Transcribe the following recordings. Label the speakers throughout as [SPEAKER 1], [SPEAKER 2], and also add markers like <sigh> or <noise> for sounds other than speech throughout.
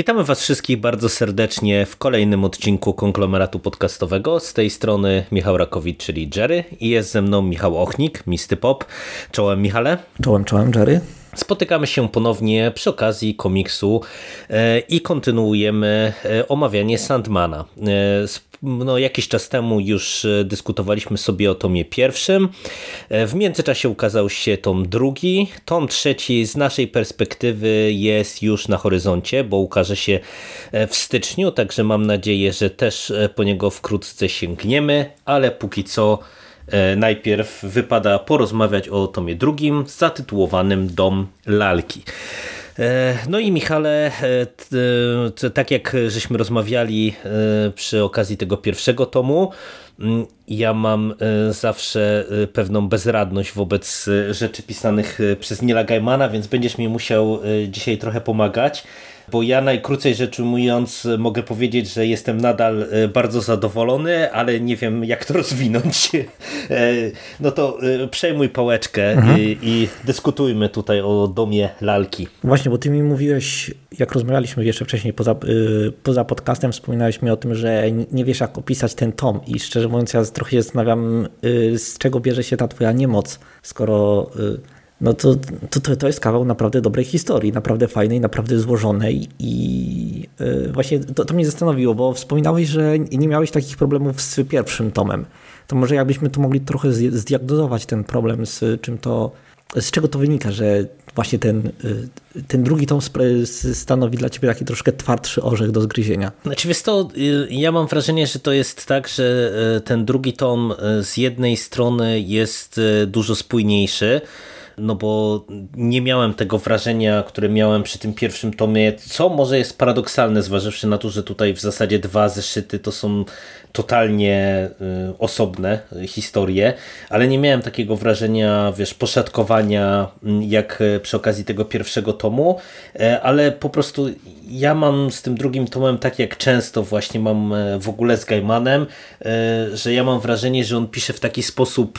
[SPEAKER 1] Witamy Was wszystkich bardzo serdecznie w kolejnym odcinku konglomeratu podcastowego. Z tej strony Michał Rakowicz, czyli Jerry, i jest ze mną Michał Ochnik, Misty Pop. Czołem, Michale.
[SPEAKER 2] Czołem, czołem, Jerry.
[SPEAKER 1] Spotykamy się ponownie przy okazji komiksu e, i kontynuujemy e, omawianie Sandmana. E, no, jakiś czas temu już dyskutowaliśmy sobie o tomie pierwszym. W międzyczasie ukazał się tom drugi. Tom trzeci z naszej perspektywy jest już na horyzoncie, bo ukaże się w styczniu, także mam nadzieję, że też po niego wkrótce sięgniemy, ale póki co E, najpierw wypada porozmawiać o tomie drugim zatytułowanym Dom Lalki. E, no i Michale, e, tak jak żeśmy rozmawiali przy okazji tego pierwszego tomu, mm, ja mam zawsze pewną bezradność wobec rzeczy pisanych przez Nila Gaimana, więc będziesz mi musiał dzisiaj trochę pomagać bo ja najkrócej rzecz ujmując mogę powiedzieć, że jestem nadal e, bardzo zadowolony, ale nie wiem jak to <laughs> rozwinąć. E, no to e, przejmuj pałeczkę mhm. i, i, dyskutujmy tutaj o domie lalki.
[SPEAKER 2] Właśnie, bo ty mi mówiłeś, jak rozmawialiśmy jeszcze wcześniej poza, poza podcastem, wspominałeś mi o tym, że nie wiesz jak opisać ten tom i szczerze mówiąc ja trochę się zastanawiam, z czego bierze się ta twoja niemoc, skoro no to, to, to jest kawał naprawdę dobrej historii, naprawdę fajnej, naprawdę złożonej i yy, właśnie to, to mnie zastanowiło, bo wspominałeś, że nie miałeś takich problemów z pierwszym tomem. To może jakbyśmy tu mogli trochę zdiagnozować ten problem, z czym to, z czego to wynika, że właśnie ten, yy, ten drugi tom stanowi dla ciebie taki troszkę twardszy orzech do zgryzienia.
[SPEAKER 1] Znaczy wiesz to, y, ja mam wrażenie, że to jest tak, że y, ten drugi tom z jednej strony jest dużo spójniejszy, no bo nie miałem tego wrażenia, które miałem przy tym pierwszym tomie, co może jest paradoksalne, zważywszy na to, że tutaj w zasadzie dwa zeszyty to są totalnie y, osobne historie, ale nie miałem takiego wrażenia, wiesz, poszatkowania mm, jak y, przy okazji tego pierwszego tomu, e, ale po prostu ja mam z tym drugim tomem tak jak często właśnie mam w ogóle z Gaimanem, że ja mam wrażenie, że on pisze w taki sposób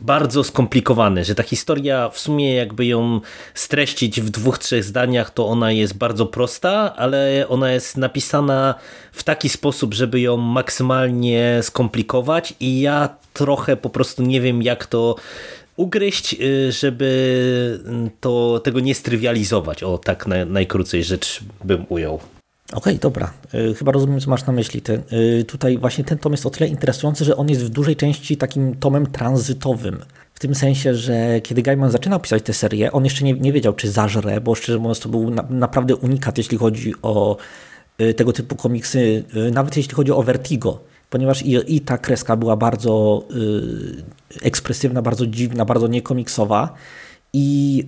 [SPEAKER 1] bardzo skomplikowany, że ta historia w sumie jakby ją streścić w dwóch, trzech zdaniach, to ona jest bardzo prosta, ale ona jest napisana w taki sposób, żeby ją maksymalnie skomplikować i ja trochę po prostu nie wiem jak to ugryźć, y, żeby to, tego nie strywializować. O, tak najkrócej rzecz bym ujął.
[SPEAKER 2] Okej, okay, dobra. E, chyba rozumiem, co masz na myśli. E, tutaj właśnie ten tom jest o tyle interesujący, że on jest w dużej części takim tomem tranzytowym. W tym sensie, że kiedy Gaiman zaczynał pisać tę serię, on jeszcze nie, nie wiedział, czy zażre, bo szczerze mówiąc to był na, naprawdę unikat, jeśli chodzi o e, tego typu komiksy, nawet jeśli chodzi o Vertigo, ponieważ i, i ta kreska była bardzo y, ekspresywna, bardzo dziwna, bardzo niekomiksowa i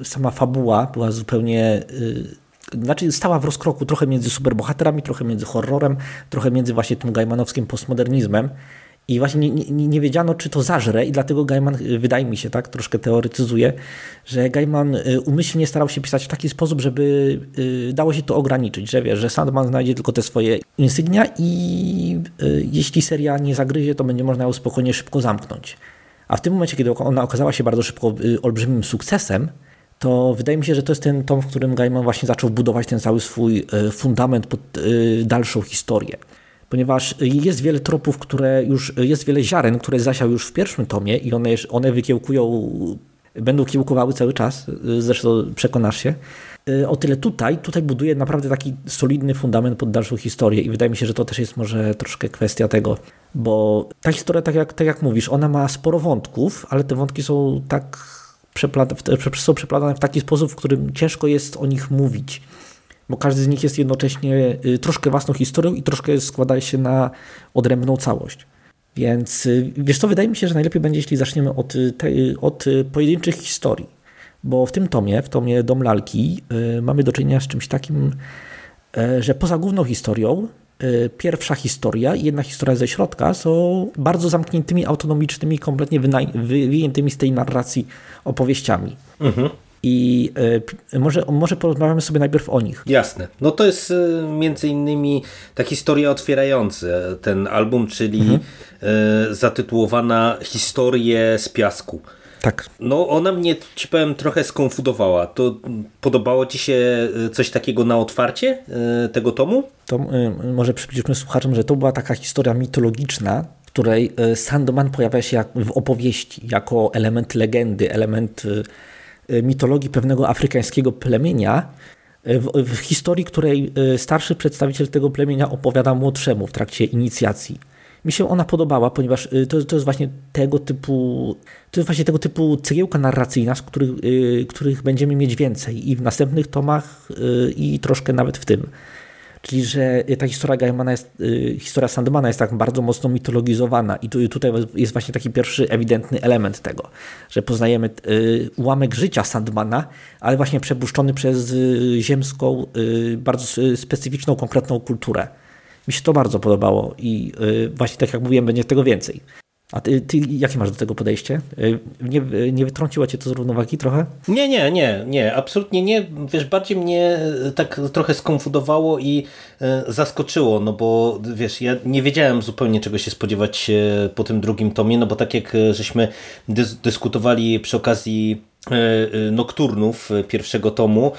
[SPEAKER 2] y, sama fabuła była zupełnie y, znaczy stała w rozkroku trochę między superbohaterami, trochę między horrorem, trochę między właśnie tym gaimanowskim postmodernizmem. I właśnie nie, nie, nie, wiedziano, czy to zażre, i dlatego Gaiman, y, wydaje mi się, tak, troszkę teoretyzuje, że Gaiman y, umyślnie starał się pisać w taki sposób, żeby y, dało się to ograniczyć, że wiesz, że Sandman znajdzie tylko te swoje insygnia i jeśli seria nie zagryzie, to będzie można ją spokojnie szybko zamknąć. A w tym momencie, kiedy ona okazała się bardzo szybko olbrzymim sukcesem, to wydaje mi się, że to jest ten tom, w którym Gaiman właśnie zaczął budować ten cały swój e, fundament pod e, dalszą historię. Ponieważ jest wiele tropów, które już, jest wiele ziaren, które zasiał już w pierwszym tomie i one, one wykiełkują, będą kiełkowały cały czas, e, zresztą przekonasz się. O tyle tutaj, tutaj buduje naprawdę taki solidny fundament pod dalszą historię i wydaje mi się, że to też jest może troszkę kwestia tego, bo ta historia, tak jak, tak jak mówisz, ona ma sporo wątków, ale te wątki są tak są przeplatane w taki sposób, w którym ciężko jest o nich mówić, bo każdy z nich jest jednocześnie y, troszkę własną historią i troszkę składa się na odrębną całość. Więc y, wiesz co, wydaje mi się, że najlepiej będzie, jeśli zaczniemy od, y, od pojedynczych historii. Bo w tym tomie, w tomie Dom Lalki, mamy do czynienia z czymś takim, że poza główną historią pierwsza historia i jedna historia ze środka są bardzo zamkniętymi, autonomicznymi, kompletnie wyjętymi z tej narracji opowieściami. Mhm. I y, może, może porozmawiamy sobie najpierw o nich.
[SPEAKER 1] Jasne. No to jest y, między innymi ta historia otwierająca ten album, czyli mhm. y, zatytułowana Historie z piasku.
[SPEAKER 2] Tak.
[SPEAKER 1] No ona mnie, ci powiem, trochę skonfudowała. To podobało ci się coś takiego na otwarcie tego tomu?
[SPEAKER 2] To może przybliżmy słuchaczom, że to była taka historia mitologiczna, w której Sandman pojawia się jak w opowieści, jako element legendy, element E, mitologii pewnego afrykańskiego plemienia, e, w, w, historii, której e, starszy przedstawiciel tego plemienia opowiada młodszemu w trakcie inicjacji. Mi się ona podobała, ponieważ to, to jest właśnie tego typu, to jest właśnie tego typu cegiełka narracyjna, z których, których będziemy mieć więcej i w następnych tomach, i troszkę nawet w tym. Czyli, że ta historia Gaimana jest, y, historia Sandmana jest tak bardzo mocno mitologizowana i tu, tutaj jest właśnie taki pierwszy ewidentny element tego, że poznajemy y, ułamek życia Sandmana, ale właśnie przepuszczony przez y, ziemską, bardzo specyficzną, konkretną kulturę. Mi się to bardzo podobało i właśnie tak jak mówiłem, będzie tego więcej. A ty, ty, jakie masz do tego podejście? Y, nie, nie wytrąciło cię to z równowagi trochę?
[SPEAKER 1] Nie, nie, nie, nie, absolutnie nie. Wiesz, bardziej mnie y, tak trochę skonfudowało i y, zaskoczyło, no bo wiesz, ja nie wiedziałem zupełnie czego się spodziewać po tym drugim tomie, no bo tak jak żeśmy dys dyskutowali przy okazji nokturnów e, pierwszego tomu,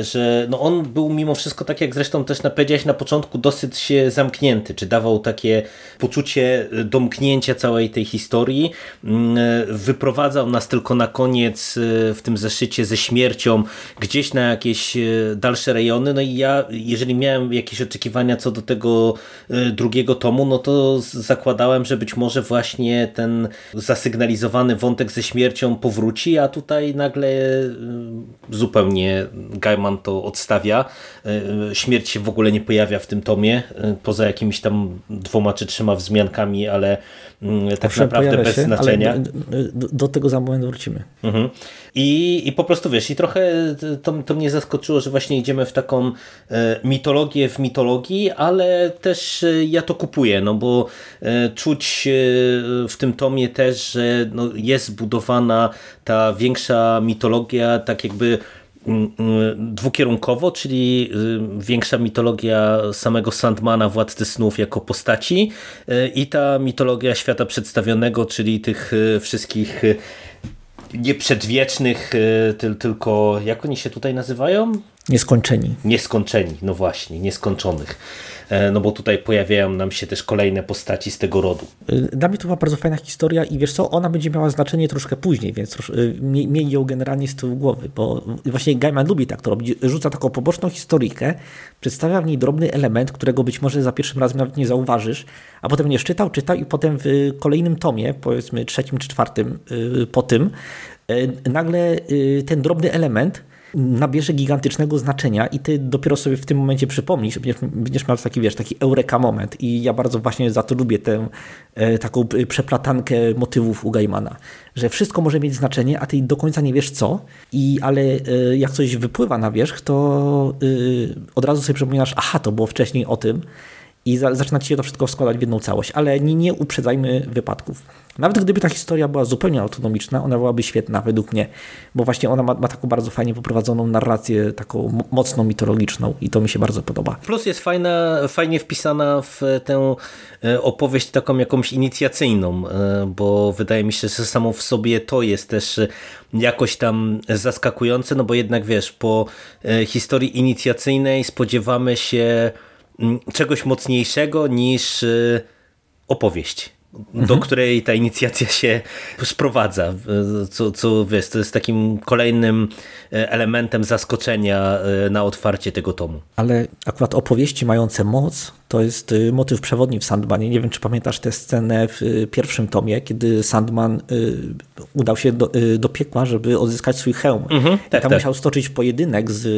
[SPEAKER 1] że no on był mimo wszystko, tak jak zresztą też powiedziałeś na początku, dosyć się zamknięty, czy dawał takie poczucie domknięcia całej tej historii. Mm, wyprowadzał nas tylko na koniec w tym zeszycie ze śmiercią gdzieś na jakieś dalsze rejony. No i ja, jeżeli miałem jakieś oczekiwania co do tego drugiego tomu, no to zakładałem, że być może właśnie ten zasygnalizowany wątek ze śmiercią powróci, a tutaj i nagle y, zupełnie Gaiman to odstawia. Y, śmierć się w ogóle nie pojawia w tym tomie, y, poza jakimiś tam dwoma czy trzema wzmiankami, ale tak Owszem, naprawdę bez się, znaczenia.
[SPEAKER 2] Do, do, tego za moment wrócimy. Mhm.
[SPEAKER 1] I, I po prostu wiesz, i trochę to, to mnie zaskoczyło, że właśnie idziemy w taką mitologię w mitologii, ale też ja to kupuję, no bo czuć w tym tomie też, że no jest budowana ta większa mitologia tak jakby mm, mm, dwukierunkowo, czyli y, większa mitologia samego Sandmana, Władcy Snów jako postaci y, i ta mitologia świata przedstawionego, czyli tych y, wszystkich nieprzedwiecznych, tylko jak oni się tutaj nazywają?
[SPEAKER 2] Nieskończeni.
[SPEAKER 1] Nieskończeni, no właśnie, nieskończonych. E, no bo tutaj pojawiają nam się też kolejne postaci z tego rodu.
[SPEAKER 2] Y, dla mnie to była bardzo fajna historia i wiesz co, ona będzie miała znaczenie troszkę później, więc y, miej ją generalnie z tyłu głowy, bo właśnie Gaiman lubi tak to robić. Rzuca taką poboczną historyjkę, przedstawia w niej drobny element, którego być może za pierwszym razem nawet nie zauważysz, a potem nie czytał, czytał i potem w kolejnym tomie, powiedzmy trzecim czy czwartym po tym, nagle ten drobny element nabierze gigantycznego znaczenia i ty dopiero sobie w tym momencie przypomnisz, będziesz, będziesz miał taki, wiesz, taki eureka moment i ja bardzo właśnie za to lubię tę e, taką przeplatankę motywów u Gaimana, że wszystko może mieć znaczenie, a ty do końca nie wiesz co, i, ale e, jak coś wypływa na wierzch, to e, od razu sobie przypominasz, aha, to było wcześniej o tym, i zaczyna ci się to wszystko składać w jedną całość, ale nie, nie uprzedzajmy wypadków. Nawet gdyby ta historia była zupełnie autonomiczna, ona byłaby świetna według mnie, bo właśnie ona ma, ma taką bardzo fajnie poprowadzoną narrację, taką mocno mitologiczną i to mi się bardzo podoba.
[SPEAKER 1] Plus jest fajna, fajnie wpisana w tę e, opowieść taką jakąś inicjacyjną, e, bo wydaje mi się, że samo w sobie to jest też jakoś tam zaskakujące, no bo jednak wiesz, po e, historii inicjacyjnej spodziewamy się czegoś mocniejszego niż opowieść do mhm. której ta inicjacja się sprowadza, co, co wiesz, to jest takim kolejnym e, elementem zaskoczenia e, na otwarcie tego tomu.
[SPEAKER 2] Ale akurat opowieści mające moc to jest y, motyw przewodni w Sandmanie. Nie wiem, czy pamiętasz tę scenę w y, pierwszym tomie, kiedy Sandman y, udał się do, do piekła, żeby odzyskać swój hełm. Mhm, tak, I tam tak. musiał stoczyć pojedynek z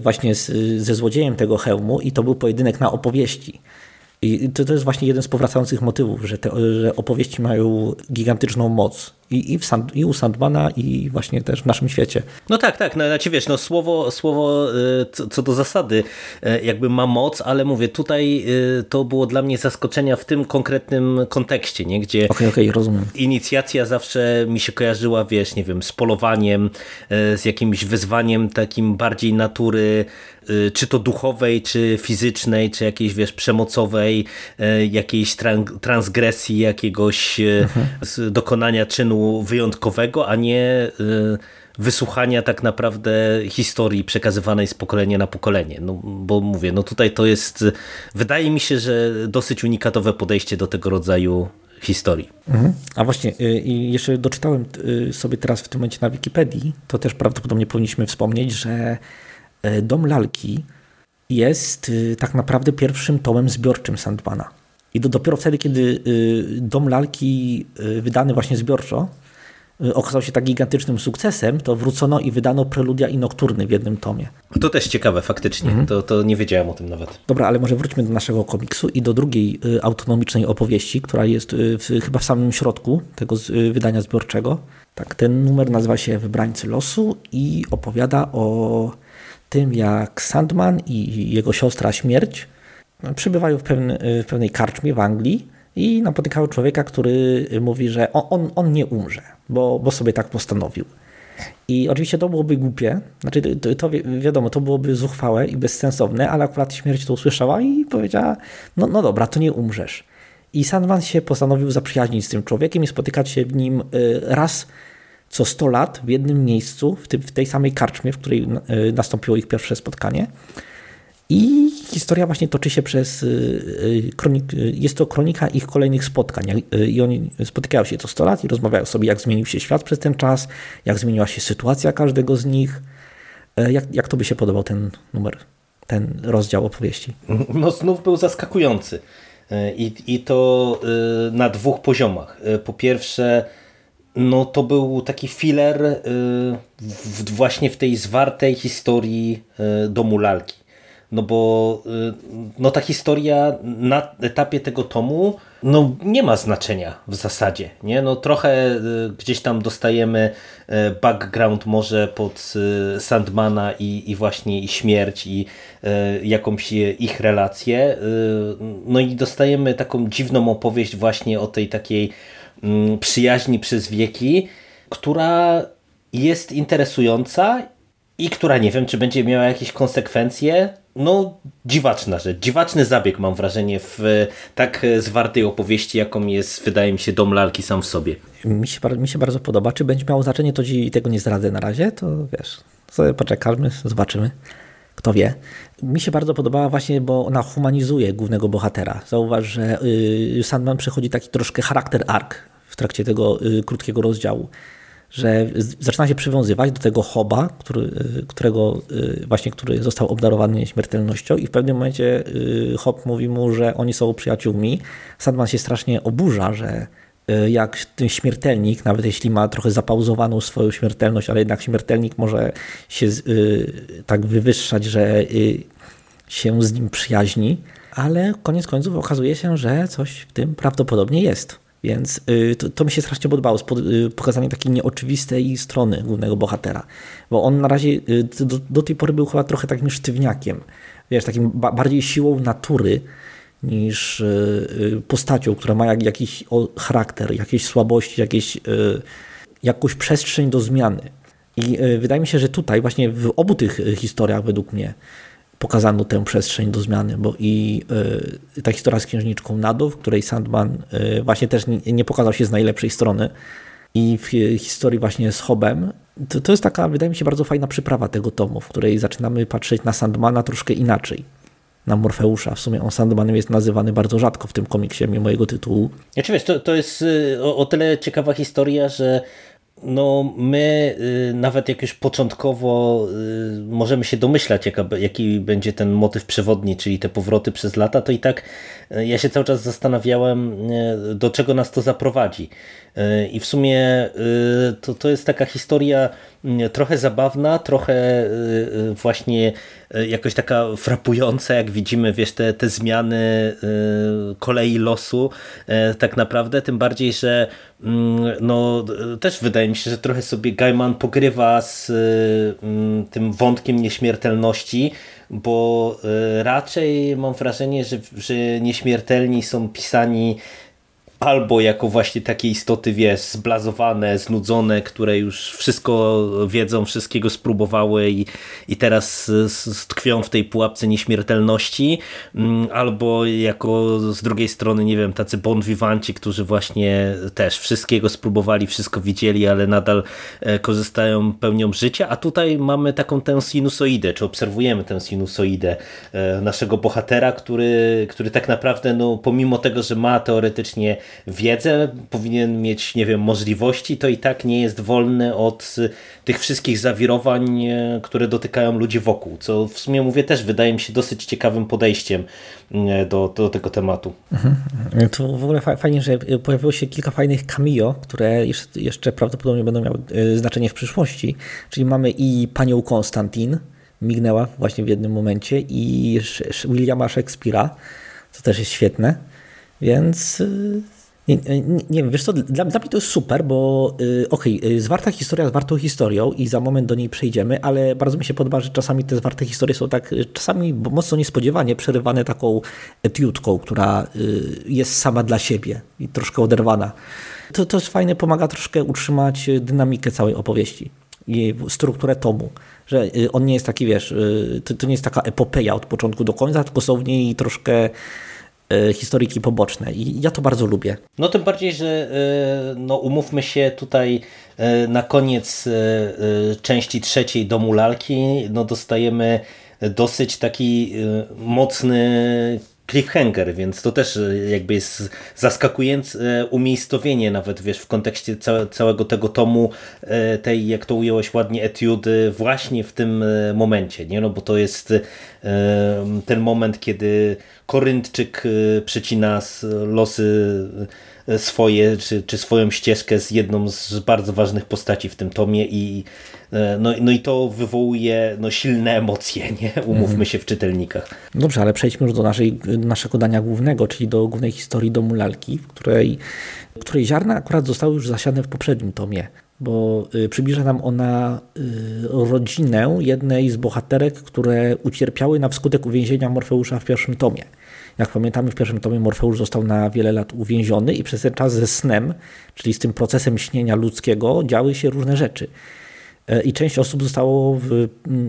[SPEAKER 2] właśnie z, ze złodziejem tego hełmu i to był pojedynek na opowieści. I to, to jest właśnie jeden z powracających motywów, że te że opowieści mają gigantyczną moc I, i, w Sand, I u Sandmana, i właśnie też w naszym świecie.
[SPEAKER 1] No tak, tak. No, znaczy wiesz, no słowo, słowo co, co do zasady jakby ma moc, ale mówię, tutaj to było dla mnie zaskoczenia w tym konkretnym kontekście, nie? gdzie
[SPEAKER 2] okay, okay, rozumiem.
[SPEAKER 1] inicjacja zawsze mi się kojarzyła, wiesz, nie wiem, z polowaniem, z jakimś wyzwaniem takim bardziej natury Y, czy to duchowej, czy fizycznej, czy jakiejś, wiesz, przemocowej, y, jakiejś transgresji, jakiegoś y, mhm. dokonania czynu wyjątkowego, a nie wysłuchania tak naprawdę historii przekazywanej z pokolenia na pokolenie. No, bo mówię, no tutaj to jest, wydaje mi się, że dosyć unikatowe podejście do tego rodzaju historii.
[SPEAKER 2] Mhm. A właśnie, i jeszcze doczytałem sobie teraz w tym momencie na Wikipedii, to też prawdopodobnie powinniśmy wspomnieć, że Dom Lalki jest y, tak naprawdę pierwszym tomem zbiorczym Sandmana. I dopiero wtedy, kiedy y, Dom Lalki wydany właśnie zbiorczo okazał się tak gigantycznym sukcesem, to wrócono i wydano Preludia i Nokturny w jednym tomie.
[SPEAKER 1] To też ciekawe faktycznie, mhm. to, to nie wiedziałem o tym nawet.
[SPEAKER 2] Dobra, ale może wróćmy do naszego komiksu i do drugiej autonomicznej opowieści, która jest w, chyba w samym środku tego wydania zbiorczego. Tak, ten numer nazywa się Wybrańcy Losu i opowiada o tym, jak Sandman i jego siostra Śmierć przybywają w, pewne, w pewnej karczmie w Anglii i napotykają człowieka, który mówi, że on, on, on nie umrze, bo, bo sobie tak postanowił. I oczywiście to byłoby głupie, znaczy to, to, wiadomo, to byłoby zuchwałe i bezsensowne, ale akurat śmierć to usłyszała i powiedziała, no, no dobra, to nie umrzesz. I Sandman się postanowił zaprzyjaźnić z tym człowiekiem i spotykać się w nim y, raz co 100 lat w jednym miejscu, w, w tej samej karczmie, w której e, nastąpiło ich pierwsze spotkanie. I historia właśnie toczy się przez. E, e, kronik, jest to kronika ich kolejnych spotkań. I oni spotykają się co 100 lat i rozmawiają sobie, jak zmienił się świat przez ten czas, jak zmieniła się sytuacja każdego z nich. Jak, jak to by się podobał ten numer, ten rozdział opowieści?
[SPEAKER 1] No, znów był zaskakujący. I, I to na dwóch poziomach. Po pierwsze, no to był taki filler y, w, właśnie w tej zwartej historii y, domu lalki. No bo y, no ta historia na etapie tego tomu no nie ma znaczenia w zasadzie. Nie? No trochę gdzieś tam dostajemy background może pod Sandmana i, i właśnie i śmierć i jakąś ich relację. No i dostajemy taką dziwną opowieść właśnie o tej takiej przyjaźni przez wieki, która jest interesująca i która nie wiem, czy będzie miała jakieś konsekwencje. No, dziwaczna rzecz, dziwaczny zabieg mam wrażenie w tak zwartej opowieści, jaką jest, wydaje mi się, Dom Lalki sam w sobie.
[SPEAKER 2] Mi się, mi się bardzo podoba. Czy będzie miało znaczenie, to ci tego nie zdradzę na razie, to wiesz, sobie poczekamy, zobaczymy. Kto wie. Mi się bardzo podobała właśnie, bo ona humanizuje głównego bohatera. Zauważ, że y, Sandman przechodzi taki troszkę charakter ark w trakcie tego y, krótkiego rozdziału, że zaczyna się przywiązywać do tego Hoba, który, y, którego właśnie, który został obdarowany śmiertelnością i w pewnym momencie Hob mówi mu, że oni są przyjaciółmi. Sandman się strasznie oburza, że jak ten śmiertelnik, nawet jeśli ma trochę zapauzowaną swoją śmiertelność, ale jednak śmiertelnik może się tak wywyższać, że się z nim przyjaźni, ale koniec końców okazuje się, że coś w tym prawdopodobnie jest. Więc y, to, to, mi się strasznie podobało, y, pokazanie takiej nieoczywistej strony głównego bohatera. Bo on na razie y, do, do tej pory był chyba trochę takim sztywniakiem. Wiesz, takim ba bardziej siłą natury niż postacią, która ma jak, jakiś charakter, jakieś słabości, jakieś, jakąś przestrzeń do zmiany. I wydaje mi się, że tutaj właśnie w obu tych historiach według mnie pokazano tę przestrzeń do zmiany, bo i y, ta historia z księżniczką Nadu, w której Sandman y, właśnie też nie, pokazał się z najlepszej strony i w historii właśnie z Hobem, to, to jest taka, wydaje mi się, bardzo fajna przyprawa tego tomu, w której zaczynamy patrzeć na Sandmana troszkę inaczej na Morfeusza. W sumie on Sandmanem jest nazywany bardzo rzadko w tym komiksie, mimo jego tytułu.
[SPEAKER 1] Ja wiesz, to, to jest o, o tyle ciekawa historia, że no my y, nawet jak już początkowo y, możemy się domyślać jaki będzie ten motyw przewodni, czyli te powroty przez lata, to i tak y, ja się cały czas zastanawiałem do czego nas to zaprowadzi. I w sumie to, to jest taka historia trochę zabawna, trochę właśnie jakoś taka frapująca, jak widzimy, wiesz, te, te zmiany kolei losu tak naprawdę, tym bardziej, że mm, no też wydaje się, że trochę sobie Gaiman pogrywa z mm, tym wątkiem nieśmiertelności, bo raczej mam wrażenie, że, że nieśmiertelni są pisani albo jako właśnie takie istoty, wiesz, zblazowane, znudzone, które już wszystko wiedzą, wszystkiego spróbowały i, i teraz tkwią w tej pułapce nieśmiertelności, mm, albo jako z drugiej strony, nie wiem, tacy bon vivanci, którzy właśnie też wszystkiego spróbowali, wszystko widzieli, ale nadal e, korzystają pełnią życia, a tutaj mamy taką tę sinusoidę, czy obserwujemy tę sinusoidę e, naszego bohatera, który, który tak naprawdę, no, pomimo tego, że ma teoretycznie wiedzę, powinien mieć, nie wiem, możliwości, to i tak nie jest wolny od tych wszystkich zawirowań, e, które dotykają ludzi wokół, co w sumie mówię też wydaje mi się dosyć ciekawym podejściem e, do, do tego tematu.
[SPEAKER 2] Mhm. To w ogóle fajnie, że pojawiło się kilka fajnych cameo, które jeszcze prawdopodobnie będą miały znaczenie w przyszłości, czyli mamy i panią Konstantin, mignęła właśnie w jednym momencie i Williama Shakespeare'a, co też jest świetne, więc nie, nie, nie wiem, wiesz co, dla, dla, mnie to jest super, bo yy, okej, okay, zwarta historia zwartą historią i za moment do niej przejdziemy, ale bardzo mi się podoba, że czasami te zwarte historie są tak, y, czasami mocno niespodziewanie przerywane taką etiutką, która yy, jest sama dla siebie i troszkę oderwana. To, to jest fajne, pomaga troszkę utrzymać dynamikę całej opowieści i strukturę tomu, że y, on nie jest taki, wiesz, y, to, to nie jest taka epopeja od początku do końca, tylko są w niej troszkę E, historyki poboczne i ja to bardzo lubię.
[SPEAKER 1] No tym bardziej, że e, no umówmy się tutaj e, na koniec części trzeciej Domu Lalki no dostajemy dosyć taki mocny cliffhanger, więc to też jakby jest zaskakujące umiejscowienie nawet, wiesz, w kontekście całe, całego tego tomu, tej, jak to ująłeś ładnie, etiudy właśnie w tym momencie, nie? No bo to jest ten moment, kiedy Koryntczyk y, przecina losy y, swoje, czy, czy swoją ścieżkę z jedną z bardzo ważnych postaci w tym tomie i y, no, no i to wywołuje no, silne emocje, nie? umówmy mhm. się w czytelnikach.
[SPEAKER 2] Dobrze, ale przejdźmy już do naszej, naszego dania głównego, czyli do głównej historii Domu Lalki, której, której ziarna akurat zostały już zasiane w poprzednim tomie bo przybliża nam ona rodzinę jednej z bohaterek, które ucierpiały na wskutek uwięzienia Morfeusza w pierwszym tomie. Jak pamiętamy, w pierwszym tomie Morfeusz został na wiele lat uwięziony i przez ten czas ze snem, czyli z tym procesem śnienia ludzkiego, działy się różne rzeczy. E, I część osób zostało w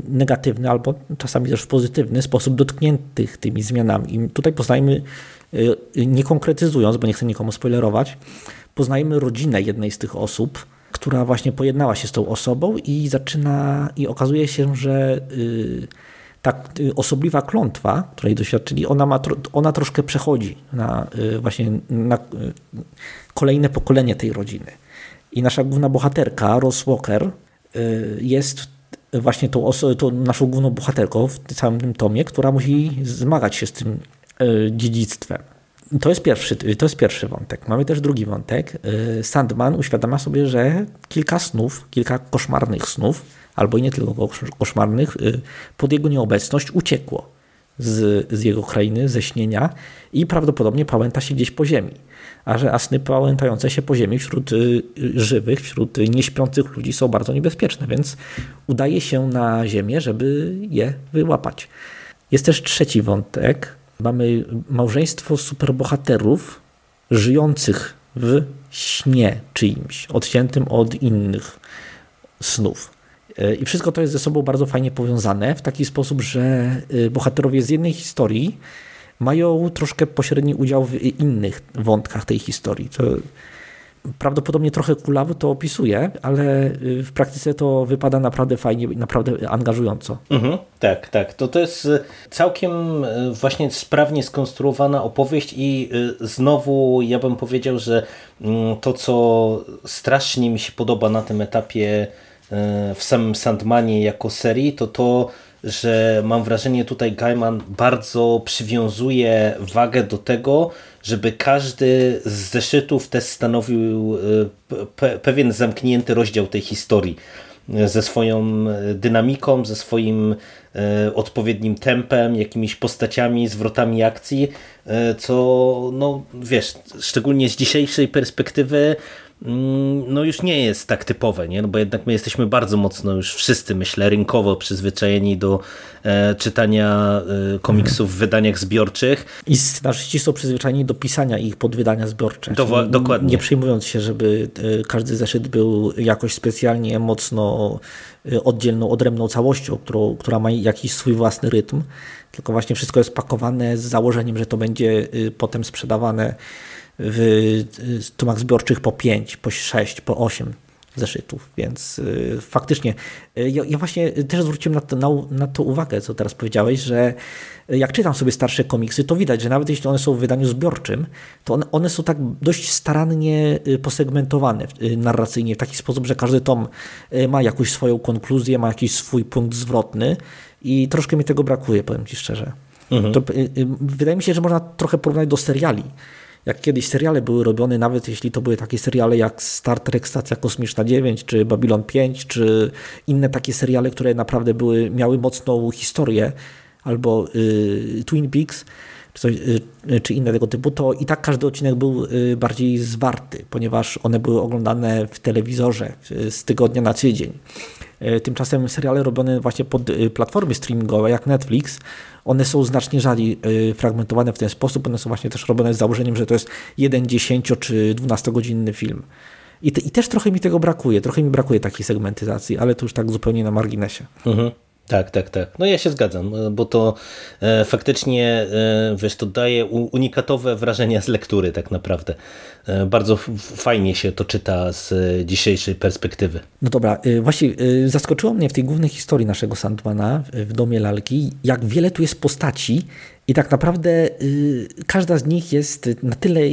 [SPEAKER 2] negatywny albo czasami też w pozytywny sposób dotkniętych tymi zmianami. I tutaj poznajmy, e, nie konkretyzując, bo nie chcę nikomu spoilerować, poznajemy rodzinę jednej z tych osób, która właśnie pojednała się z tą osobą i zaczyna, i okazuje się, że yy, ta y, osobliwa klątwa, której doświadczyli, ona, ma, ona troszkę przechodzi na y, właśnie na y, kolejne pokolenie tej rodziny. I nasza główna bohaterka, Ross Walker, jest właśnie tą, tą naszą główną bohaterką w całym tym tomie, która musi zmagać się z tym dziedzictwem. To jest, pierwszy, to jest pierwszy wątek. Mamy też drugi wątek. Sandman uświadamia sobie, że kilka snów, kilka koszmarnych snów albo i nie tylko koszmarnych, y, pod jego nieobecność uciekło z, z jego krainy, ze śnienia i prawdopodobnie pałęta się gdzieś po ziemi. A że asny pałętające się po ziemi wśród y, żywych, wśród nieśpiących ludzi są bardzo niebezpieczne, więc udaje się na ziemię, żeby je wyłapać. Jest też trzeci wątek. Mamy małżeństwo superbohaterów żyjących w śnie czyimś, odciętym od innych snów. E, I wszystko to jest ze sobą bardzo fajnie powiązane w taki sposób, że e, bohaterowie z jednej historii mają troszkę pośredni udział w innych wątkach tej historii. To prawdopodobnie trochę kulawo to opisuje, ale e, w praktyce to wypada naprawdę fajnie, naprawdę angażująco.
[SPEAKER 1] Mhm, tak, tak. To, to jest całkiem właśnie sprawnie skonstruowana opowieść i znowu ja bym powiedział, że mm, to co strasznie mi się podoba na tym etapie w samym Sandmanie jako serii, to to, że mam wrażenie tutaj Gaiman bardzo przywiązuje wagę do tego, żeby każdy z zeszytów też stanowił e, pe pewien zamknięty rozdział tej historii. ze swoją dynamiką, ze swoim odpowiednim tempem, jakimiś postaciami, zwrotami akcji, co no wiesz, szczególnie z dzisiejszej perspektywy no już nie jest tak typowe, nie? No bo jednak my jesteśmy bardzo mocno już wszyscy, myślę, rynkowo przyzwyczajeni do e, czytania e, komiksów w wydaniach zbiorczych.
[SPEAKER 2] I scenarzyści są przyzwyczajeni do pisania ich pod wydania zbiorcze.
[SPEAKER 1] Do, dokładnie.
[SPEAKER 2] Nie przyjmując się, żeby e, każdy zeszyt był jakoś specjalnie mocno e, oddzielną, odrębną całością, którą, która ma jakiś swój własny rytm, tylko właśnie wszystko jest pakowane z założeniem, że to będzie e, potem sprzedawane w tomach zbiorczych po 5, po 6, po 8 zeszytów, więc y, faktycznie y, ja, ja, właśnie też zwróciłem na to, na, na to uwagę, co teraz powiedziałeś, że jak czytam sobie starsze komiksy, to widać, że nawet jeśli one są w wydaniu zbiorczym, to one, one są tak dość starannie y, posegmentowane narracyjnie, w taki sposób, że każdy tom ma jakąś swoją konkluzję, ma jakiś swój punkt zwrotny i troszkę mi tego brakuje, powiem Ci szczerze. Mhm. To, wydaje mi się, że można trochę porównać do seriali, jak kiedyś seriale były robione, nawet jeśli to były takie seriale jak Star Trek Stacja Kosmiczna 9, czy Babylon 5, czy inne takie seriale, które naprawdę były, miały mocną historię, albo y, Twin Peaks, czy, coś, y, czy inne tego typu, to i tak każdy odcinek był y, bardziej zwarty, ponieważ one były oglądane w telewizorze z tygodnia na tydzień. Y, tymczasem seriale robione właśnie pod y, platformy streamingowe, jak Netflix, one są znacznie rzadziej y, fragmentowane w ten sposób. One są właśnie też robione z założeniem, że to jest jeden 10 czy 12 godzinny film. I, te, I, też trochę mi tego brakuje. Trochę mi brakuje takiej segmentyzacji, ale to już tak zupełnie na marginesie.
[SPEAKER 1] Mhm. Tak, tak, tak. No ja się zgadzam, bo to e, faktycznie, e, wiesz, to daje unikatowe wrażenia z lektury tak naprawdę. E, bardzo fajnie się to czyta z dzisiejszej perspektywy.
[SPEAKER 2] No dobra, e, właśnie e, zaskoczyło mnie w tej głównej historii naszego Sandmana w Domie Lalki, jak wiele tu jest postaci i tak naprawdę każda z nich jest na tyle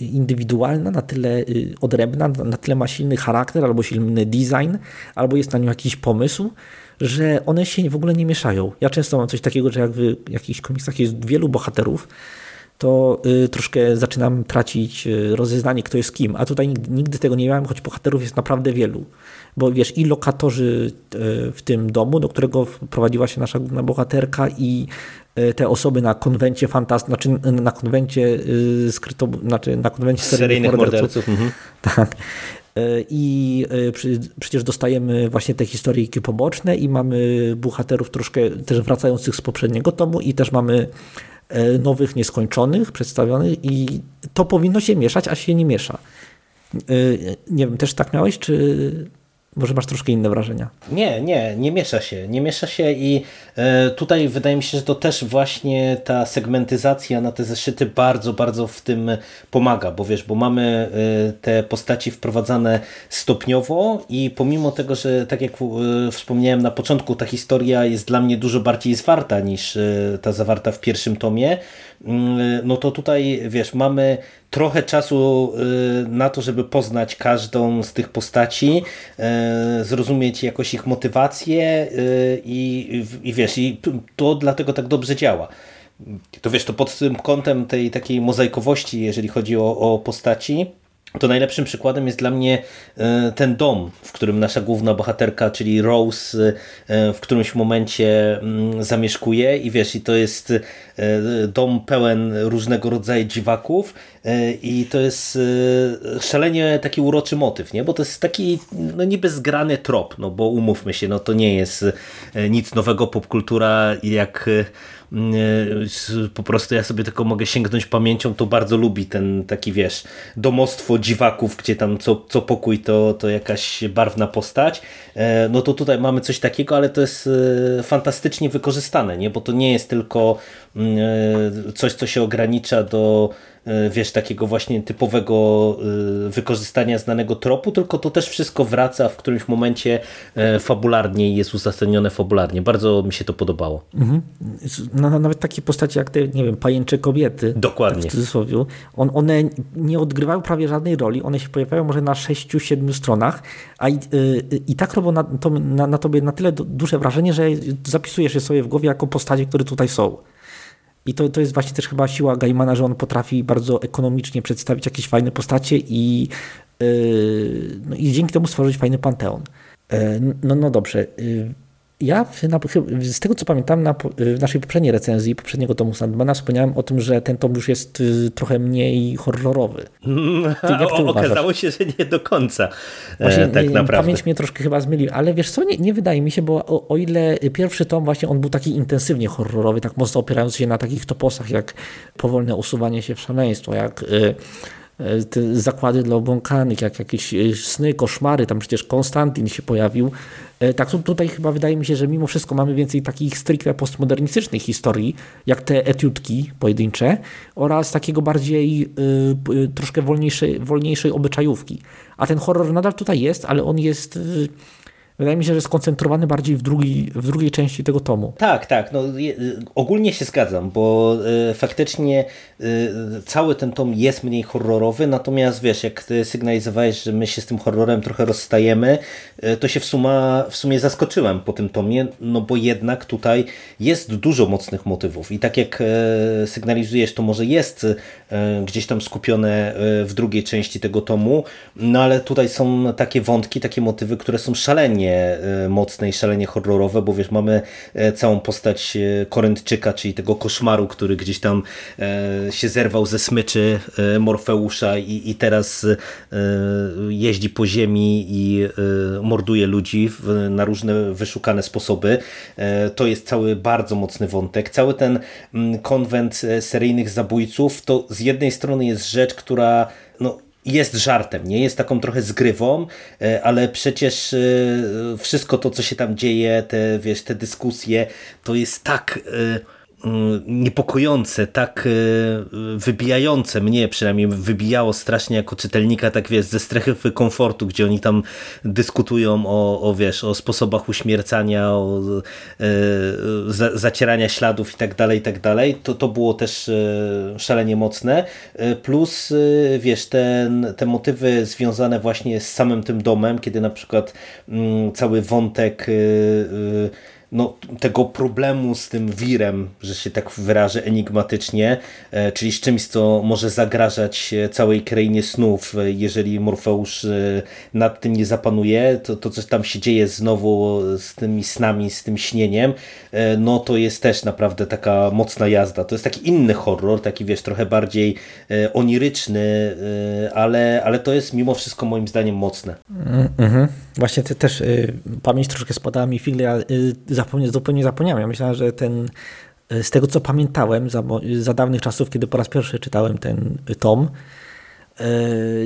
[SPEAKER 2] indywidualna, na tyle odrębna, na tyle ma silny charakter albo silny design, albo jest na nią jakiś pomysł, że one się w ogóle nie mieszają. Ja często mam coś takiego, że jak w jakichś komiksach jest wielu bohaterów, to y, troszkę zaczynam tracić y, rozeznanie, kto jest kim. A tutaj nigdy, nigdy, tego nie miałem, choć bohaterów jest naprawdę wielu. Bo wiesz, i lokatorzy y, w tym domu, do którego prowadziła się nasza główna bohaterka, i y, te osoby na konwencie fantast, znaczy na konwencie y, skryto, znaczy na konwencie seryjnych, seryjnych morderców. morderców. Mhm. Tak. I przecież dostajemy właśnie te historyjki poboczne i mamy bohaterów troszkę też wracających z poprzedniego tomu i też mamy E, nowych, nieskończonych, przedstawionych i to powinno się mieszać, a się nie miesza. E, nie wiem, też tak miałeś, czy może masz troszkę inne wrażenia?
[SPEAKER 1] Nie, nie, nie miesza się. Nie miesza się i e, tutaj wydaje mi się, że to też właśnie ta segmentyzacja na te zeszyty bardzo, bardzo w tym pomaga, bo wiesz, bo mamy te postaci wprowadzane stopniowo i pomimo tego, że tak jak wspomniałem na początku, ta historia jest dla mnie dużo bardziej zwarta niż ta zawarta w pierwszym tomie, no to tutaj wiesz, mamy trochę czasu y, na to, żeby poznać każdą z tych postaci, y, zrozumieć jakoś ich motywację y, i, i wiesz, i to dlatego tak dobrze działa. To wiesz, to pod tym kątem tej takiej mozaikowości, jeżeli chodzi o, o postaci, to najlepszym przykładem jest dla mnie e, ten dom, w którym nasza główna bohaterka, czyli Rose, e, w którymś momencie mm, zamieszkuje i wiesz, i to jest e, dom pełen różnego rodzaju dziwaków i to jest szalenie taki uroczy motyw, nie? bo to jest taki no niby zgrany trop, no bo umówmy się, no to nie jest nic nowego, popkultura jak po prostu ja sobie tylko mogę sięgnąć pamięcią, to bardzo lubi ten taki, wiesz, domostwo dziwaków, gdzie tam co, co pokój to, to jakaś barwna postać. E, no to tutaj mamy coś takiego, ale to jest e, fantastycznie wykorzystane, nie? bo to nie jest tylko mm, e, coś, co się ogranicza do wiesz, takiego właśnie typowego e, wykorzystania znanego tropu, tylko to też wszystko wraca w którymś momencie e, fabularnie i jest uzasadnione fabularnie. Bardzo mi się to podobało. Mhm.
[SPEAKER 2] No, nawet takie postacie jak te, nie wiem, pajęcze kobiety.
[SPEAKER 1] Dokładnie.
[SPEAKER 2] Tak w cudzysłowie, on, one nie odgrywają prawie żadnej roli, one się pojawiają może na sześciu, siedmiu stronach, a i, i tak robią na, to, na, na tobie na tyle duże wrażenie, że zapisujesz je sobie w głowie jako postacie, które tutaj są. I to, to jest właśnie też chyba siła Gaimana, że on potrafi bardzo ekonomicznie przedstawić jakieś fajne postacie i, yy, no i dzięki temu stworzyć fajny panteon. E, no, no dobrze. Y, ja na, z tego co pamiętam na, w naszej poprzedniej recenzji, poprzedniego tomu Sandmana wspomniałem o tym, że ten tom już jest y, trochę mniej horrorowy. <laughs>
[SPEAKER 1] o, okazało się, że nie do końca.
[SPEAKER 2] E, właśnie, tak nie, naprawdę. Pamięć mnie troszkę chyba zmylił, ale wiesz co, nie, nie wydaje mi się, bo o, o, ile pierwszy tom właśnie on był taki intensywnie horrorowy, tak mocno opierający się na takich toposach jak powolne usuwanie się w szaleństwo, jak y, te zakłady dla obłąkanych, jak jakieś e, sny, koszmary, tam przecież Konstantin się pojawił. E, tak tutaj chyba wydaje mi się, że mimo wszystko mamy więcej takich stricte postmodernistycznych historii, jak te etiutki pojedyncze oraz takiego bardziej troszkę wolniejszej, wolniejszej obyczajówki. A ten horror nadal tutaj jest, ale on jest... Wydaje mi się, że skoncentrowany bardziej w, drugi, w drugiej części tego tomu.
[SPEAKER 1] Tak, tak. No, ogólnie się zgadzam, bo y, faktycznie y, cały ten tom jest mniej horrorowy, natomiast wiesz, jak ty sygnalizowałeś, że my się z tym horrorem trochę rozstajemy, y, to się w, suma, w sumie zaskoczyłem po tym tomie, no bo jednak tutaj jest dużo mocnych motywów i tak jak sygnalizujesz, to może jest gdzieś tam skupione w drugiej części tego tomu, no ale tutaj są takie wątki, takie motywy, które są szalenie szalenie mocne i szalenie horrorowe, bo wiesz, mamy e, całą postać e, Koryntczyka, czyli tego koszmaru, który gdzieś tam e, się zerwał ze smyczy Morfeusza i, i teraz jeździ po ziemi i morduje ludzi na różne wyszukane sposoby. To jest cały bardzo mocny wątek. Cały ten mm, konwent seryjnych zabójców to z jednej strony jest rzecz, która no, jest żartem, nie? Jest taką trochę zgrywą, e, ale przecież e, wszystko to, co się tam dzieje, te, wiesz, te dyskusje, to jest tak Mm, niepokojące, tak e, wybijające mnie przynajmniej wybijało strasznie jako czytelnika, tak wiesz, ze strefy komfortu, gdzie oni tam dyskutują o, o wiesz, o sposobach uśmiercania, o e, za, zacierania śladów i tak dalej, i tak dalej, to, to było też e, szalenie mocne, e, plus wiesz, te, te motywy związane właśnie z samym tym domem, kiedy na przykład m, mm, cały wątek no, tego problemu z tym wirem, że się tak wyrażę enigmatycznie, e, czyli z czymś, co może zagrażać całej krainie snów, e, jeżeli Morfeusz e, nad tym nie zapanuje, to, to tam się dzieje znowu z tymi snami, z tym śnieniem, no to jest też naprawdę taka mocna jazda. To jest taki inny horror, taki wiesz, trochę bardziej oniryczny, ale, ale to jest mimo wszystko moim zdaniem mocne.
[SPEAKER 2] Mm -hmm. Właśnie ty też y, pamięć troszkę spadała mi ja y, zapomnie, zupełnie zapomniałem. Ja myślałem, że ten, y, z tego co pamiętałem za, za dawnych czasów, kiedy po raz pierwszy czytałem ten tom,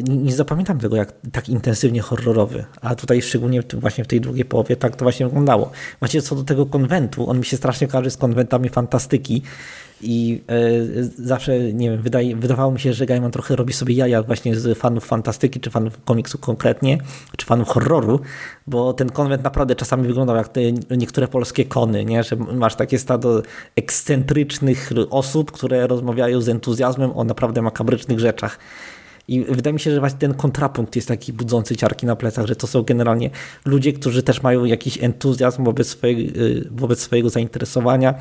[SPEAKER 2] nie, nie zapamiętam tego jak tak intensywnie horrorowy, a tutaj szczególnie właśnie w tej drugiej połowie tak to właśnie wyglądało. Właściwie co do tego konwentu, on mi się strasznie kojarzy z konwentami fantastyki, i e, zawsze, nie wiem, wydaje, wydawało mi się, że Gaiman trochę robi sobie jaja właśnie z fanów fantastyki, czy fanów komiksu konkretnie, czy fanów horroru, bo ten konwent naprawdę czasami wyglądał jak te niektóre polskie kony, nie? że masz takie stado ekscentrycznych osób, które rozmawiają z entuzjazmem o naprawdę makabrycznych rzeczach. I wydaje mi się, że właśnie ten kontrapunkt jest taki budzący ciarki na plecach, że to są generalnie ludzie, którzy też mają jakiś entuzjazm wobec swojego, wobec swojego zainteresowania,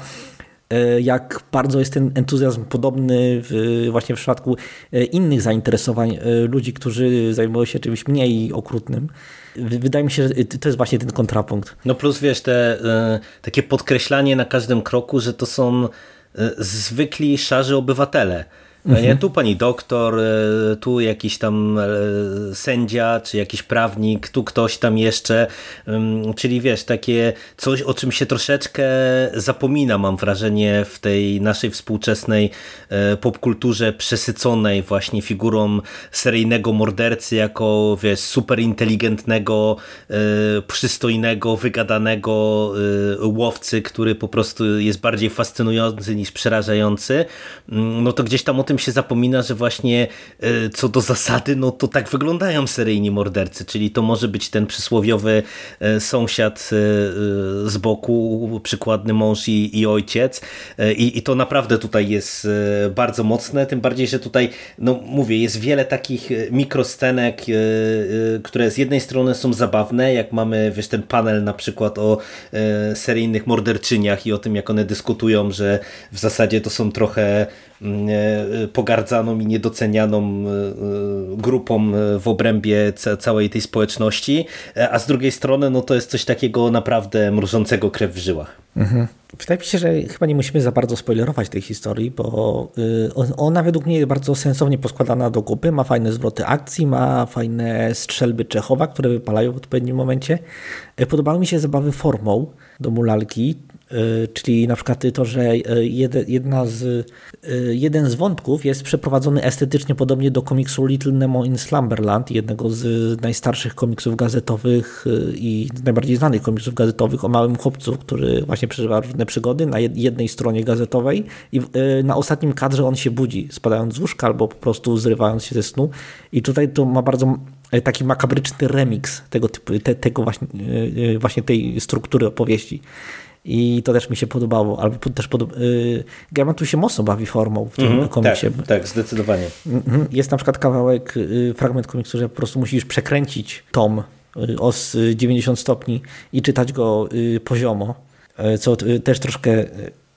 [SPEAKER 2] E, jak bardzo jest ten entuzjazm podobny w, właśnie w przypadku e, innych zainteresowań e, ludzi, którzy zajmują się czymś mniej okrutnym. Wydaje mi się, że to jest właśnie ten kontrapunkt.
[SPEAKER 1] No plus wiesz, te takie podkreślanie na każdym kroku, że to są zwykli szarzy obywatele no nie? Tu pani doktor, e, tu jakiś tam e, sędzia, czy jakiś prawnik, tu ktoś tam jeszcze, czyli wiesz, takie coś, o czym się troszeczkę zapomina, mam wrażenie, w tej naszej współczesnej e, popkulturze przesyconej właśnie figurą seryjnego mordercy jako, wiesz, super inteligentnego, przystojnego, wygadanego łowcy, który po prostu jest bardziej fascynujący niż przerażający, no to gdzieś tam o tym tym się zapomina, że właśnie e, co do zasady, no to tak wyglądają seryjni mordercy, czyli to może być ten przysłowiowy e, sąsiad e, z boku, przykładny mąż i, i ojciec. I, i to naprawdę tutaj jest bardzo mocne, tym bardziej, że tutaj, no mówię, jest wiele takich mikroscenek, które z jednej strony są zabawne, jak mamy, wiesz, ten panel na przykład o seryjnych morderczyniach i o tym, jak one dyskutują, że w zasadzie to są trochę pogardzaną i niedocenianą grupą w obrębie całej tej społeczności, a z drugiej strony no to jest coś takiego naprawdę mrużącego krew w żyłach.
[SPEAKER 2] Mhm. Wydaje mi się, że chyba nie musimy za bardzo spoilerować tej historii, bo ona według mnie jest bardzo sensownie poskładana do kupy, ma fajne zwroty akcji, ma fajne strzelby Czechowa, które wypalają w odpowiednim momencie. Podobały mi się zabawy formą do mulalki, czyli na przykład to, że jedna z, jeden z wątków jest przeprowadzony estetycznie podobnie do komiksu Little Nemo in Slumberland, jednego z najstarszych komiksów gazetowych i najbardziej znanych komiksów gazetowych o małym chłopcu, który właśnie przeżywa różne przygody na jednej stronie gazetowej i na ostatnim kadrze on się budzi, spadając z łóżka albo po prostu zrywając się ze snu. I tutaj to ma bardzo taki makabryczny remix tego typu, te, tego właśnie, właśnie tej struktury opowieści. I to też mi się podobało, albo też podoba... Gaiman tu się mocno bawi formą w tym mm -hmm, komiksie.
[SPEAKER 1] Tak, tak, zdecydowanie.
[SPEAKER 2] Mhm. Jest na przykład kawałek, fragment komiksu, że po prostu musisz przekręcić tom o 90 stopni i czytać go poziomo E, co też troszkę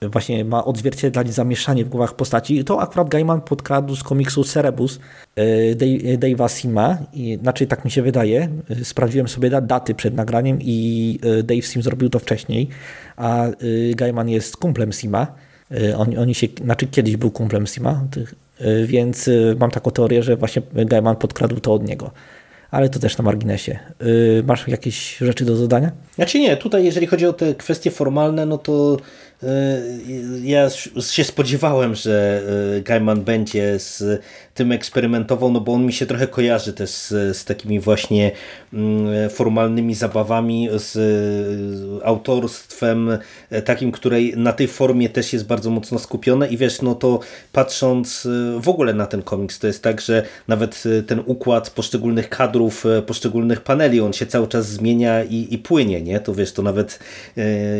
[SPEAKER 2] właśnie ma odzwierciedlać zamieszanie w głowach postaci. To akurat Gaiman podkradł z komiksu Cerebus Dave'a Sima, znaczy tak mi się wydaje. Sprawdziłem sobie daty przed nagraniem i Dave Sim zrobił to wcześniej, a Gaiman jest kumplem Sima. Oni, oni się, znaczy kiedyś był kumplem Sima, więc mam taką teorię, że właśnie Gaiman podkradł to od niego ale to też na marginesie. Masz jakieś rzeczy do zadania?
[SPEAKER 1] Znaczy nie, tutaj jeżeli chodzi o te kwestie formalne, no to ja się spodziewałem, że yy, Gaiman będzie z tym eksperymentował, no bo on mi się trochę kojarzy też z, z takimi właśnie mm, formalnymi zabawami, z autorstwem e, takim, której na tej formie też jest bardzo mocno skupione i wiesz, no to patrząc e, w ogóle na ten komiks, to jest tak, że nawet e, ten układ poszczególnych kadrów, poszczególnych paneli, on się cały czas zmienia i, i płynie, nie? To wiesz, to nawet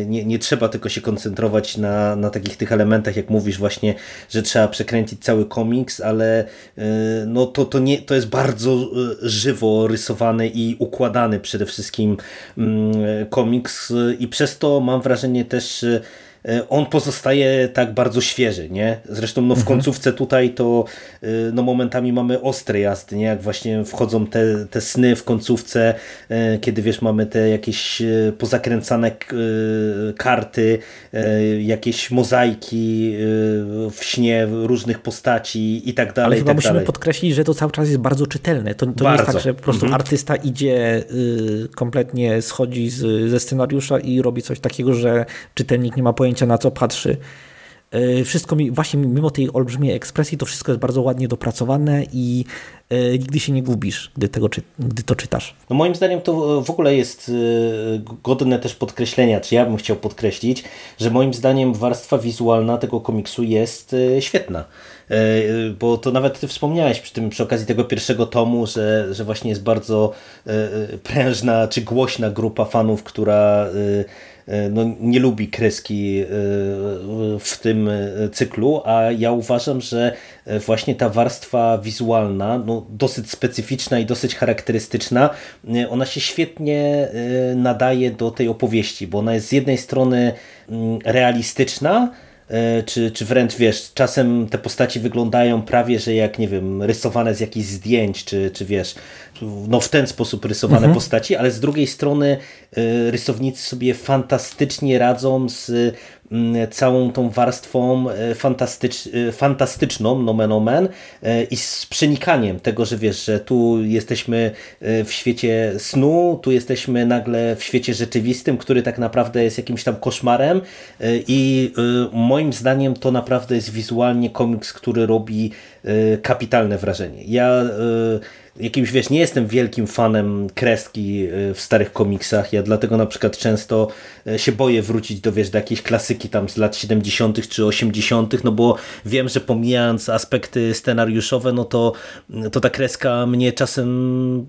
[SPEAKER 1] nie, nie trzeba tylko się koncentrować na, na takich tych elementach, jak mówisz właśnie, że trzeba przekręcić cały komiks, ale E, no to, to, nie, to jest bardzo e, żywo rysowany i układany przede wszystkim mm, komiks i przez to mam wrażenie też on pozostaje tak bardzo świeży, nie? Zresztą no, w mhm. końcówce tutaj to e, no, momentami mamy ostre jazdy, nie? Jak właśnie wchodzą te, te sny w końcówce, e, kiedy wiesz, mamy te jakieś pozakręcane karty, jakieś mozaiki w śnie różnych postaci i tak dalej. Ale
[SPEAKER 2] chyba
[SPEAKER 1] tak
[SPEAKER 2] musimy
[SPEAKER 1] dalej.
[SPEAKER 2] podkreślić, że to cały czas jest bardzo czytelne. To, to bardzo. nie jest tak, że po prostu mhm. artysta idzie, y, kompletnie schodzi z, ze scenariusza i robi coś takiego, że czytelnik nie ma pojęcia pojęcia na co patrzy. E, wszystko mi, właśnie mimo tej olbrzymiej ekspresji, to wszystko jest bardzo ładnie dopracowane i e, nigdy się nie gubisz, gdy, tego, gdy to czytasz.
[SPEAKER 1] No moim zdaniem to w ogóle jest e, godne też podkreślenia, czy ja bym chciał podkreślić, że moim zdaniem warstwa wizualna tego komiksu jest świetna. Bo to nawet ty wspomniałeś przy, tym, przy okazji tego pierwszego tomu, że, że właśnie jest bardzo prężna czy głośna grupa fanów, która no, nie lubi kreski e, w tym cyklu, a ja uważam, że właśnie ta warstwa wizualna, no, dosyć specyficzna i dosyć charakterystyczna, e, ona się świetnie nadaje do tej opowieści, bo ona jest z jednej strony mm, realistyczna, czy, czy wręcz wiesz, czasem te postaci wyglądają prawie, że jak nie wiem, rysowane z jakichś zdjęć, czy, czy wiesz, no w ten sposób rysowane mhm. postaci, ale z drugiej strony y, rysownicy sobie fantastycznie radzą z całą tą warstwą y, fantastycz, y, fantastyczną, nomen omen, i z przenikaniem tego, że wiesz, że tu jesteśmy w świecie snu, tu jesteśmy nagle w świecie rzeczywistym, który tak naprawdę jest jakimś tam koszmarem i moim zdaniem to naprawdę jest wizualnie komiks, który robi kapitalne wrażenie. Ja jakimś, wiesz, nie jestem wielkim fanem kreski y, w starych komiksach, ja dlatego na przykład często y, się boję wrócić do, wiesz, do jakiejś klasyki tam z lat 70. czy 80., no bo wiem, że pomijając aspekty scenariuszowe, no to, to ta kreska mnie czasem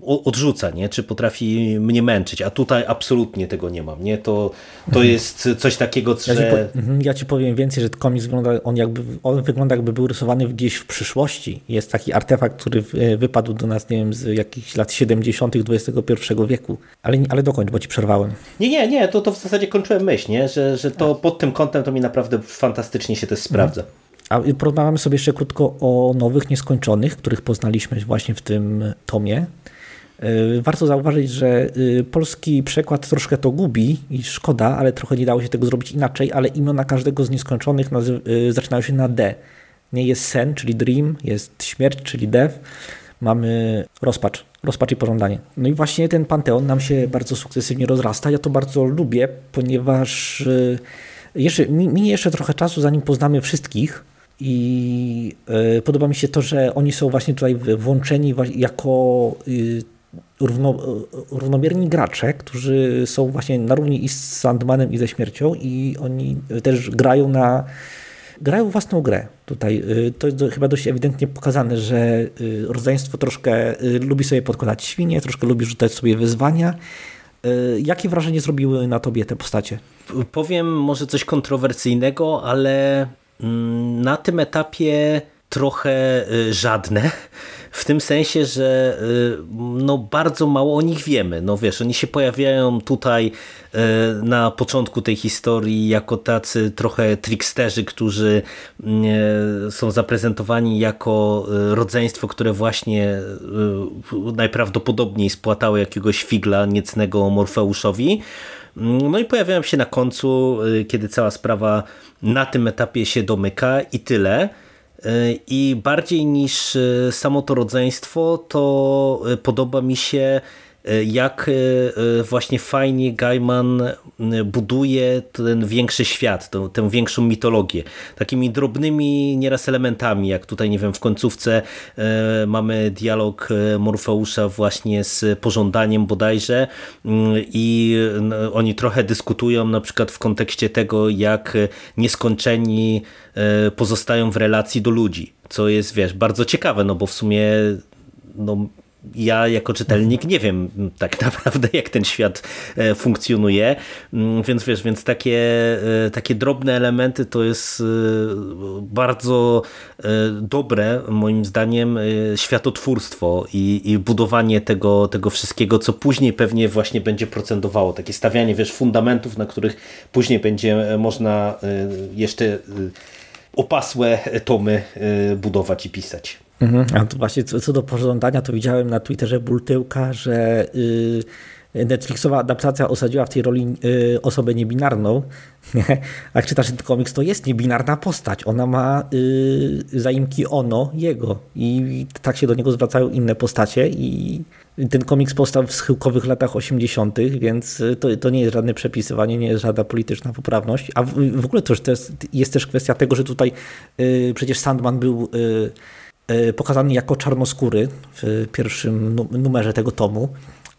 [SPEAKER 1] odrzuca, nie? Czy potrafi mnie męczyć, a tutaj absolutnie tego nie mam, nie? To, to mhm. jest coś takiego,
[SPEAKER 2] ja
[SPEAKER 1] że...
[SPEAKER 2] Ci po, mhm, ja ci powiem więcej, że komiks wygląda, on jakby, on wygląda jakby był rysowany gdzieś w przyszłości. Jest taki artefakt, który wypadł do nas, nie wiem, z jakichś lat 70. XXI wieku. Ale, ale dokończ, bo ci przerwałem.
[SPEAKER 1] Nie, nie, nie, to, to w zasadzie kończyłem myśl, nie? Że, że to pod tym kątem to mi naprawdę fantastycznie się też sprawdza.
[SPEAKER 2] A porozmawiamy sobie jeszcze krótko o nowych nieskończonych, których poznaliśmy właśnie w tym tomie. Y, warto zauważyć, że y, polski przekład troszkę to gubi i szkoda, ale trochę nie dało się tego zrobić inaczej, ale imiona każdego z nieskończonych y, zaczynają się na D. Nie jest sen, czyli dream, jest śmierć, czyli death. Mamy rozpacz, rozpacz i pożądanie. No i właśnie ten panteon nam się bardzo sukcesywnie rozrasta. Ja to bardzo lubię, ponieważ jeszcze, minie jeszcze trochę czasu, zanim poznamy wszystkich, i podoba mi się to, że oni są właśnie tutaj włączeni jako równo, równomierni gracze, którzy są właśnie na równi i z Sandmanem i ze śmiercią i oni też grają na grają własną grę. Tutaj y, to jest chyba dość ewidentnie pokazane, że y, rodzeństwo troszkę y, lubi sobie podkładać świnie, troszkę lubi rzucać sobie wyzwania. Jakie wrażenie zrobiły na tobie te postacie?
[SPEAKER 1] Powiem może coś kontrowersyjnego, ale mm, na tym etapie trochę żadne w tym sensie, że y, no, bardzo mało o nich wiemy. No wiesz, oni się pojawiają tutaj y, na początku tej historii jako tacy trochę tricksterzy, którzy y, są zaprezentowani jako rodzeństwo, które właśnie najprawdopodobniej spłatało jakiegoś figla niecnego Morfeuszowi. No i pojawiają się na końcu, kiedy cała sprawa na tym etapie się domyka i tyle. I bardziej niż e, samo to rodzeństwo, to e, podoba mi się jak e, e, właśnie fajnie Gaiman buduje ten większy świat, tę, tę większą mitologię. Takimi drobnymi nieraz elementami, jak tutaj, nie wiem, w końcówce mamy dialog Morfeusza właśnie z pożądaniem bodajże mm, i oni trochę dyskutują na przykład w kontekście tego, jak nieskończeni pozostają w relacji do ludzi, co jest, wiesz, bardzo ciekawe, no bo w sumie no, ja jako czytelnik nie wiem tak <laughs> naprawdę, jak ten świat e, funkcjonuje, mm, więc wiesz, więc takie, e, takie drobne elementy to jest e, bardzo dobre, moim zdaniem, światotwórstwo i, i budowanie tego, tego wszystkiego, co później pewnie właśnie będzie procentowało. Takie stawianie, wiesz, fundamentów, na których później będzie można jeszcze opasłe tomy budować i pisać.
[SPEAKER 2] Mhm. A to właśnie co, co, do pożądania, to widziałem na Twitterze Bultyłka, że yy, Netflixowa adaptacja osadziła w tej roli yy, osobę niebinarną. <laughs> A jak czytasz ten komiks, to jest niebinarna postać. Ona ma yy, zaimki ono, jego. I tak się do niego zwracają inne postacie. I ten komiks powstał w schyłkowych latach 80., więc to, to nie jest żadne przepisywanie, nie jest żadna polityczna poprawność. A w, w ogóle to, to jest, jest, też kwestia tego, że tutaj y, przecież Sandman był y, pokazany jako czarnoskóry w pierwszym numerze tego tomu.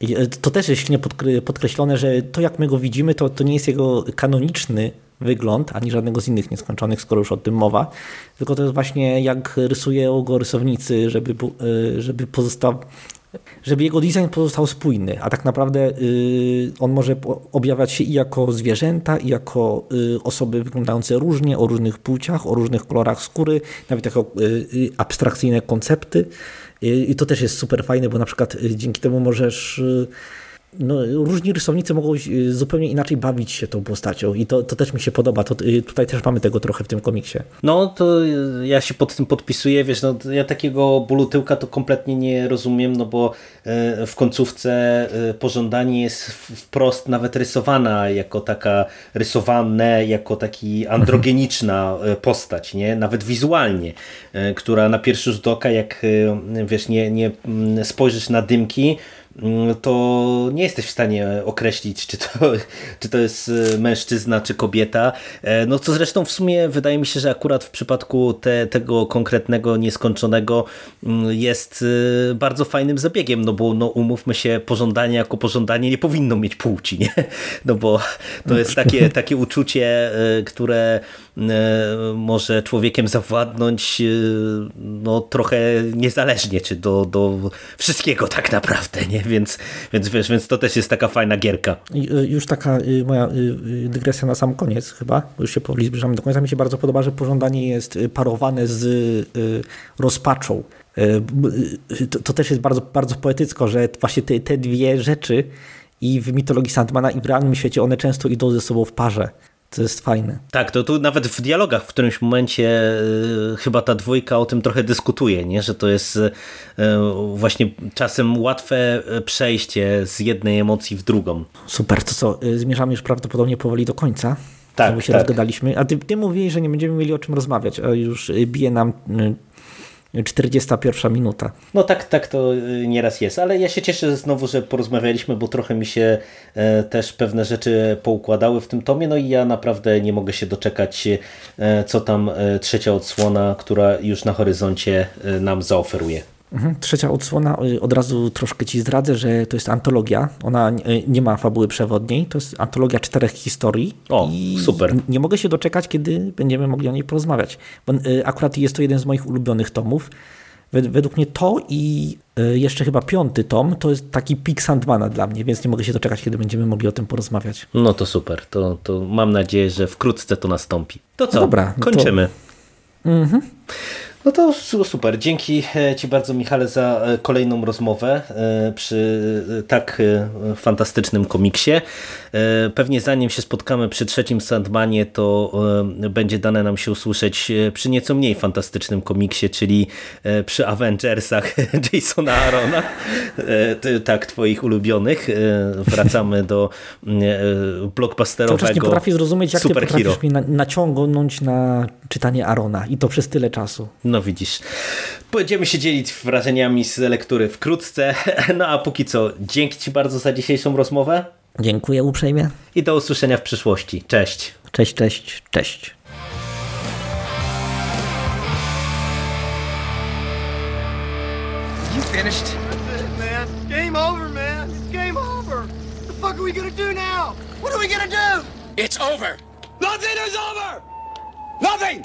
[SPEAKER 2] E, to też jest silnie podkreślone, że to jak my go widzimy, to, to nie jest jego kanoniczny wygląd, ani żadnego z innych nieskończonych, skoro już o tym mowa, tylko to jest właśnie jak rysują go rysownicy, żeby, e, żeby pozostał żeby jego design pozostał spójny, a tak naprawdę y, on może objawiać się i jako zwierzęta, i jako y, osoby wyglądające różnie, o różnych płciach, o różnych kolorach skóry, nawet jako y, abstrakcyjne koncepty. I to też jest super fajne, bo na przykład dzięki temu możesz no, różni rysownicy mogą y, zupełnie inaczej bawić się tą postacią i to, to też mi się podoba. To, y, tutaj też mamy tego trochę w tym komiksie.
[SPEAKER 1] No to ja się pod tym podpisuję, wiesz, no, ja takiego bólu tyłka to kompletnie nie rozumiem, no bo y, w końcówce pożądanie jest wprost nawet rysowana jako taka rysowane, jako taki androgeniczna postać, nie? Nawet wizualnie, która na pierwszy rzut oka, jak wiesz, nie, nie mm, spojrzysz na dymki, to nie jesteś w stanie określić, czy to, <laughs> czy to jest e, mężczyzna, czy kobieta. E, no co zresztą w sumie wydaje mi się, że akurat w przypadku te, tego konkretnego, nieskończonego mm, jest e, bardzo fajnym zabiegiem, no bo no, umówmy się, pożądanie jako pożądanie nie powinno mieć płci, nie? <laughs> No bo to jest takie, takie uczucie, które może człowiekiem zawładnąć no, trochę niezależnie, czy do, do wszystkiego tak naprawdę, nie? Więc, więc wiesz, więc to też jest taka fajna gierka.
[SPEAKER 2] Y, już taka moja dygresja na sam koniec chyba, już się powoli zbliżamy do końca. Mi się bardzo podoba, że pożądanie jest parowane z rozpaczą. To, to też jest bardzo, bardzo poetycko, że właśnie te, te dwie rzeczy i w mitologii Sandmana i w realnym świecie one często idą ze sobą w parze. To jest fajne.
[SPEAKER 1] Tak, to tu nawet w dialogach w którymś momencie y, chyba ta dwójka o tym trochę dyskutuje, nie? że to jest y, właśnie czasem łatwe przejście z jednej emocji w drugą.
[SPEAKER 2] Super, to co, y, zmierzamy już prawdopodobnie powoli do końca.
[SPEAKER 1] Tak,
[SPEAKER 2] Znowu się
[SPEAKER 1] tak.
[SPEAKER 2] rozgadaliśmy. A ty, ty mówiłeś, że nie będziemy mieli o czym rozmawiać, a już y, bije nam y, 41 minuta.
[SPEAKER 1] No tak, tak to y, nieraz jest, ale ja się cieszę znowu, że porozmawialiśmy, bo trochę mi się e, też pewne rzeczy poukładały w tym tomie, no i ja naprawdę nie mogę się doczekać, e, co tam e, trzecia odsłona, która już na horyzoncie nam zaoferuje.
[SPEAKER 2] Mhm. Trzecia odsłona, y, od razu troszkę ci zdradzę, że to jest antologia. Ona y, nie ma fabuły przewodniej, to jest antologia czterech historii.
[SPEAKER 1] O, super.
[SPEAKER 2] Nie mogę się doczekać, kiedy będziemy mogli o niej porozmawiać. Bo y, akurat jest to jeden z moich ulubionych tomów. Wed- Według mnie to i jeszcze chyba piąty tom to jest taki pik Sandmana dla mnie, więc nie mogę się doczekać, kiedy będziemy mogli o tym porozmawiać.
[SPEAKER 1] No to super, to, to mam nadzieję, że wkrótce to nastąpi. To co,
[SPEAKER 2] dobra, no to-
[SPEAKER 1] kończymy. No to su- super. Dzięki e, Ci bardzo, Michale, za e, kolejną rozmowę e, przy tak fantastycznym komiksie. Pewnie zanim się spotkamy przy trzecim Sandmanie, to będzie dane nam się usłyszeć przy nieco mniej fantastycznym komiksie, czyli przy Avengersach <laughs> Jasona Arona. Tak, Twoich ulubionych. Wracamy do
[SPEAKER 2] Cały
[SPEAKER 1] blockbusterowego
[SPEAKER 2] czas nie potrafię zrozumieć, jak ty potrafisz na, naciągnąć na czytanie Arona i to przez tyle czasu.
[SPEAKER 1] No widzisz. Będziemy się dzielić wrażeniami z lektury wkrótce. <laughs> No a póki co, dzięki Ci bardzo za dzisiejszą rozmowę
[SPEAKER 2] Dziękuję uprzejmie.
[SPEAKER 1] i do usłyszenia w przyszłości. Cześć.
[SPEAKER 2] Cześć, cześć, cześć.
[SPEAKER 3] You finished?
[SPEAKER 4] That's it, man. Game over, man. It's game over. What the fuck are we gonna do now? What are we gonna do?
[SPEAKER 5] It's over.
[SPEAKER 4] Nothing is over! Nothing!